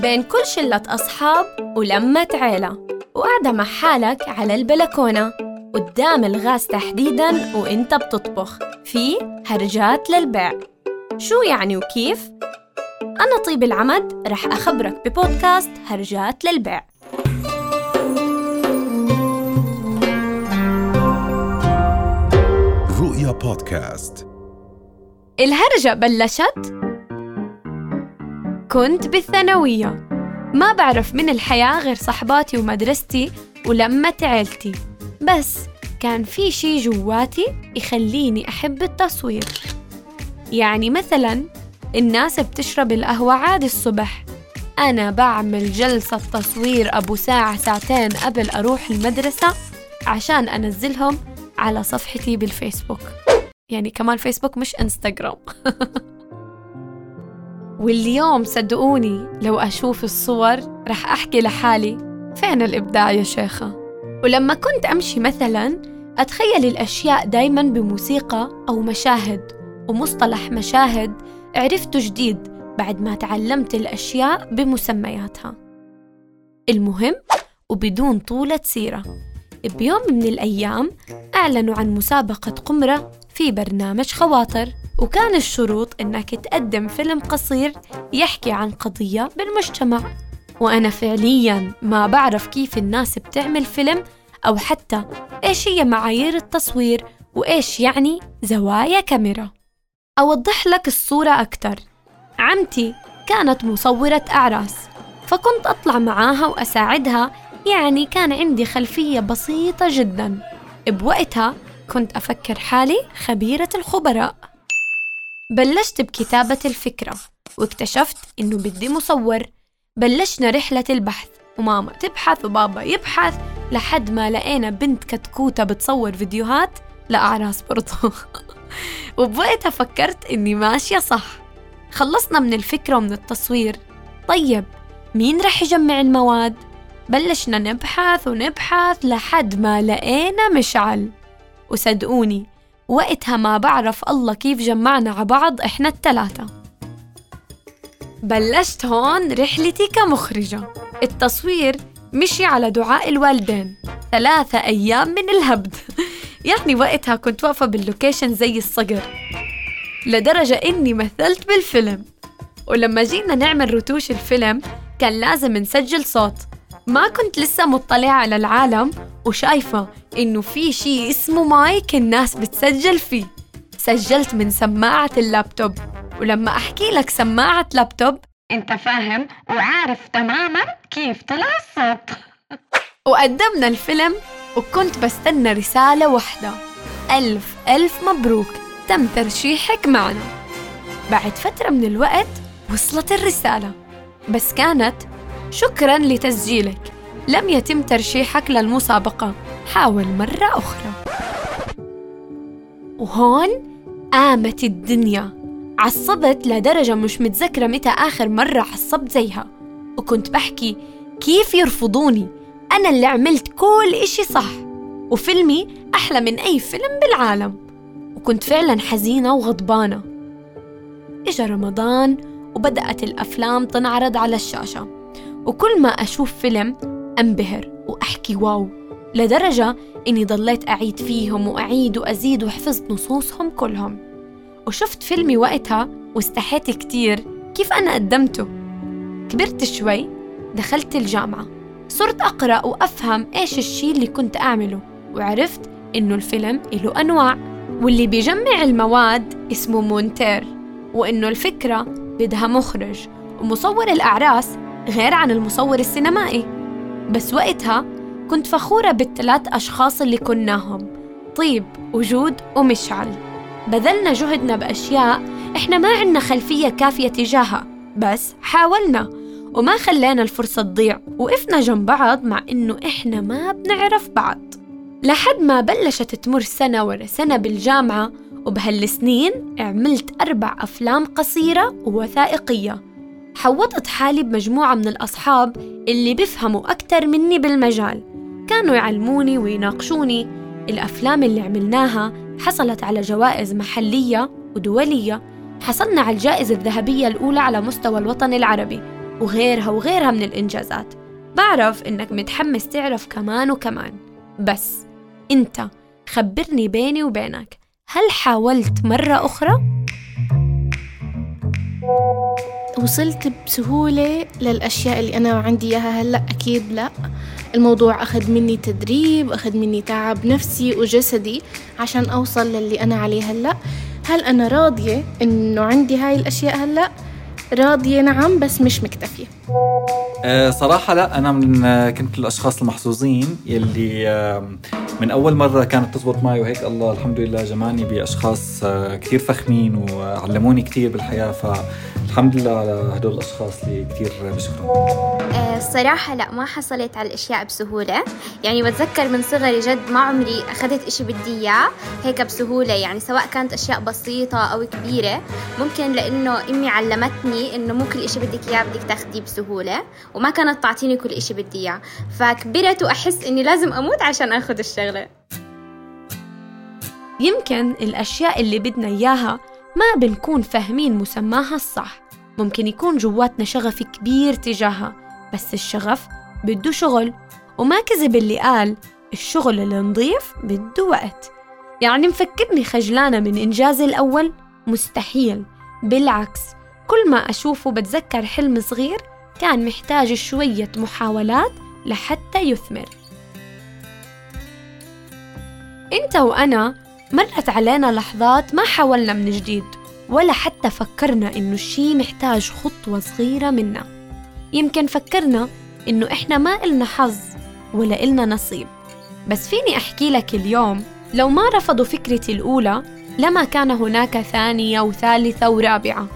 بين كل شلة أصحاب ولمة عيلة. وقاعدة مع حالك على البلكونة. قدام الغاز تحديداً وإنت بتطبخ. في هرجات للبيع. شو يعني وكيف؟ أنا طيب العمد رح أخبرك ببودكاست هرجات للبيع. رؤيا بودكاست. الهرجة بلشت كنت بالثانوية. ما بعرف من الحياة غير صحباتي ومدرستي ولمة عيلتي. بس كان في شي جواتي يخليني أحب التصوير. يعني مثلا الناس بتشرب القهوة عادي الصبح. أنا بعمل جلسة تصوير أبو ساعة ساعتين قبل أروح المدرسة عشان أنزلهم على صفحتي بالفيسبوك. يعني كمان فيسبوك مش إنستغرام. واليوم صدقوني لو أشوف الصور رح أحكي لحالي. فين الإبداع يا شيخة؟ ولما كنت أمشي مثلا أتخيل الأشياء دايما بموسيقى أو مشاهد ومصطلح مشاهد عرفته جديد بعد ما تعلمت الأشياء بمسمياتها. المهم وبدون طولة سيرة بيوم من الأيام أعلنوا عن مسابقة قمرة في برنامج خواطر. وكان الشروط إنك تقدم فيلم قصير يحكي عن قضية بالمجتمع. وأنا فعلياً ما بعرف كيف الناس بتعمل فيلم أو حتى إيش هي معايير التصوير وإيش يعني زوايا كاميرا. أوضح لك الصورة أكتر. عمتي كانت مصورة أعراس فكنت أطلع معاها وأساعدها يعني كان عندي خلفية بسيطة جدا. بوقتها كنت أفكر حالي خبيرة الخبراء. بلشت بكتابة الفكرة واكتشفت إنه بدي مصور. بلشنا رحلة البحث وماما تبحث وبابا يبحث لحد ما لقينا بنت كتكوتة بتصور فيديوهات لأعراس برضو. وبوقتها فكرت إني ماشية صح. خلصنا من الفكرة ومن التصوير. طيب مين رح يجمع المواد؟ بلشنا نبحث ونبحث لحد ما لقينا مشعل. وصدقوني وقتها ما بعرف الله كيف جمعنا على بعض إحنا التلاتة. بلشت هون رحلتي كمخرجة. التصوير مشي على دعاء الوالدين. ثلاثة أيام من الهبد. يعني وقتها كنت واقفة بال location زي الصقر. لدرجة إني مثلت بالفيلم. ولما جينا نعمل رتوش الفيلم كان لازم نسجل صوت. ما كنت لسه مطلعة على العالم وشايفة إنه في شي اسمه مايك الناس بتسجل فيه. سجلت من سماعة اللابتوب. ولما أحكي لك سماعة لابتوب أنت فاهم وعارف تماما كيف طلع الصوت. وقدمنا الفيلم وكنت بستنى رسالة واحدة. ألف ألف مبروك. تم ترشيحك معنا. بعد فترة من الوقت وصلت الرسالة. بس كانت شكرا لتسجيلك. لم يتم ترشيحك للمسابقة. حاول مرة أخرى. وهون قامت الدنيا. عصبت لدرجة مش متذكرة متى آخر مرة عصبت زيها. وكنت بحكي كيف يرفضوني؟ أنا اللي عملت كل إشي صح. وفيلمي أحلى من أي فيلم بالعالم. وكنت فعلا حزينة وغضبانة. إجا رمضان وبدأت الأفلام تنعرض على الشاشة. وكل ما أشوف فيلم أنبهر وأحكي واو لدرجة إني ضليت أعيد فيهم وأعيد وأزيد وحفظت نصوصهم كلهم. وشفت فيلمي وقتها واستحيت كتير كيف أنا قدمته. كبرت شوي دخلت الجامعة صرت أقرأ وأفهم إيش الشي اللي كنت أعمله وعرفت إنه الفيلم له أنواع واللي بيجمع المواد اسمه مونتير وإنه الفكرة بدها مخرج ومصور الأعراس غير عن المصور السينمائي. بس وقتها كنت فخورة بالثلاث أشخاص اللي كناهم طيب وجود ومشعل. بذلنا جهدنا بأشياء إحنا ما عنا خلفية كافية تجاهها بس حاولنا وما خلينا الفرصة تضيع وقفنا جنب بعض مع إنه إحنا ما بنعرف بعض. لحد ما بلشت تمر سنة ورا سنة بالجامعة وبهالسنين عملت أربع أفلام قصيرة ووثائقية. حوطت حالي بمجموعة من الأصحاب اللي بيفهموا أكتر مني بالمجال. كانوا يعلموني ويناقشوني. الأفلام اللي عملناها حصلت على جوائز محلية ودولية. حصلنا على الجائزة الذهبية الأولى على مستوى الوطن العربي وغيرها وغيرها من الإنجازات. بعرف إنك متحمس تعرف كمان وكمان. بس أنت خبرني بيني وبينك هل حاولت مرة أخرى؟ وصلت بسهولة للأشياء اللي أنا عندي إياها. هلأ أكيد لأ. الموضوع أخذ مني تدريب أخذ مني تعب نفسي وجسدي عشان أوصل للي أنا عليه. هلأ هل أنا راضية إنه عندي هاي الأشياء؟ هلأ راضية نعم بس مش مكتفية. أه صراحة لأ. أنا من آه، كنت الأشخاص المحظوظين يلي من أول مرة كانت تزبط معي وهيك الله الحمد لله جمعني بأشخاص أه كثير فخمين وعلموني كثير بالحياة. فالحمد لله على هدول الأشخاص اللي كثير بشكرهم. أه الصراحة لا ما حصلت على الأشياء بسهولة. يعني بتذكر من صغري جد ما عمري أخذت إشي بدي إياه هيك بسهولة. يعني سواء كانت أشياء بسيطة أو كبيرة ممكن لأنه أمي علمتني إنه مو كل إشي بدك إياه بدك تاخديه بسهولة وما كانت تعطيني كل إشي بدي إياه. فكبرت وأحس إني لازم أموت عشان أخذ الشغلة. يمكن الأشياء اللي بدنا إياها ما بنكون فاهمين مسماها الصح. ممكن يكون جواتنا شغف كبير تجاهها بس الشغف بده شغل وما كذب اللي قال الشغل النظيف بده وقت. يعني مفكرني خجلانة من إنجازي الأول؟ مستحيل. بالعكس كل ما أشوفه بتذكر حلم صغير كان محتاج شوية محاولات لحتى يثمر. أنت وأنا مرت علينا لحظات ما حاولنا من جديد. ولا حتى فكرنا إنه الشي محتاج خطوة صغيرة منا. يمكن فكرنا إنه إحنا ما إلنا حظ ولا إلنا نصيب. بس فيني أحكي لك اليوم لو ما رفضوا فكرتي الأولى لما كان هناك ثانية وثالثة ورابعة.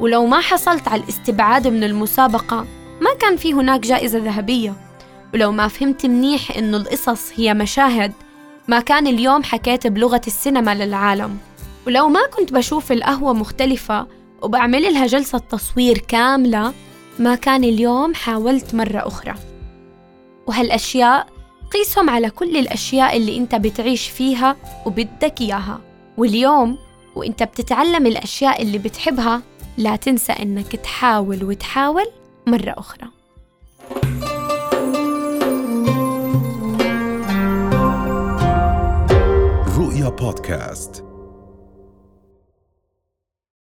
ولو ما حصلت على الاستبعاد من المسابقة ما كان في هناك جائزة ذهبية. ولو ما فهمت منيح إنه القصص هي مشاهد ما كان اليوم حكيت بلغة السينما للعالم. ولو ما كنت بشوف القهوة مختلفة وبعمل لها جلسة تصوير كاملة ما كان اليوم حاولت مرة أخرى. وهالأشياء قيسهم على كل الأشياء اللي أنت بتعيش فيها وبدك إياها. واليوم وأنت بتتعلم الأشياء اللي بتحبها لا تنسى أنك تحاول وتحاول مرة أخرى. رؤيا بودكاست.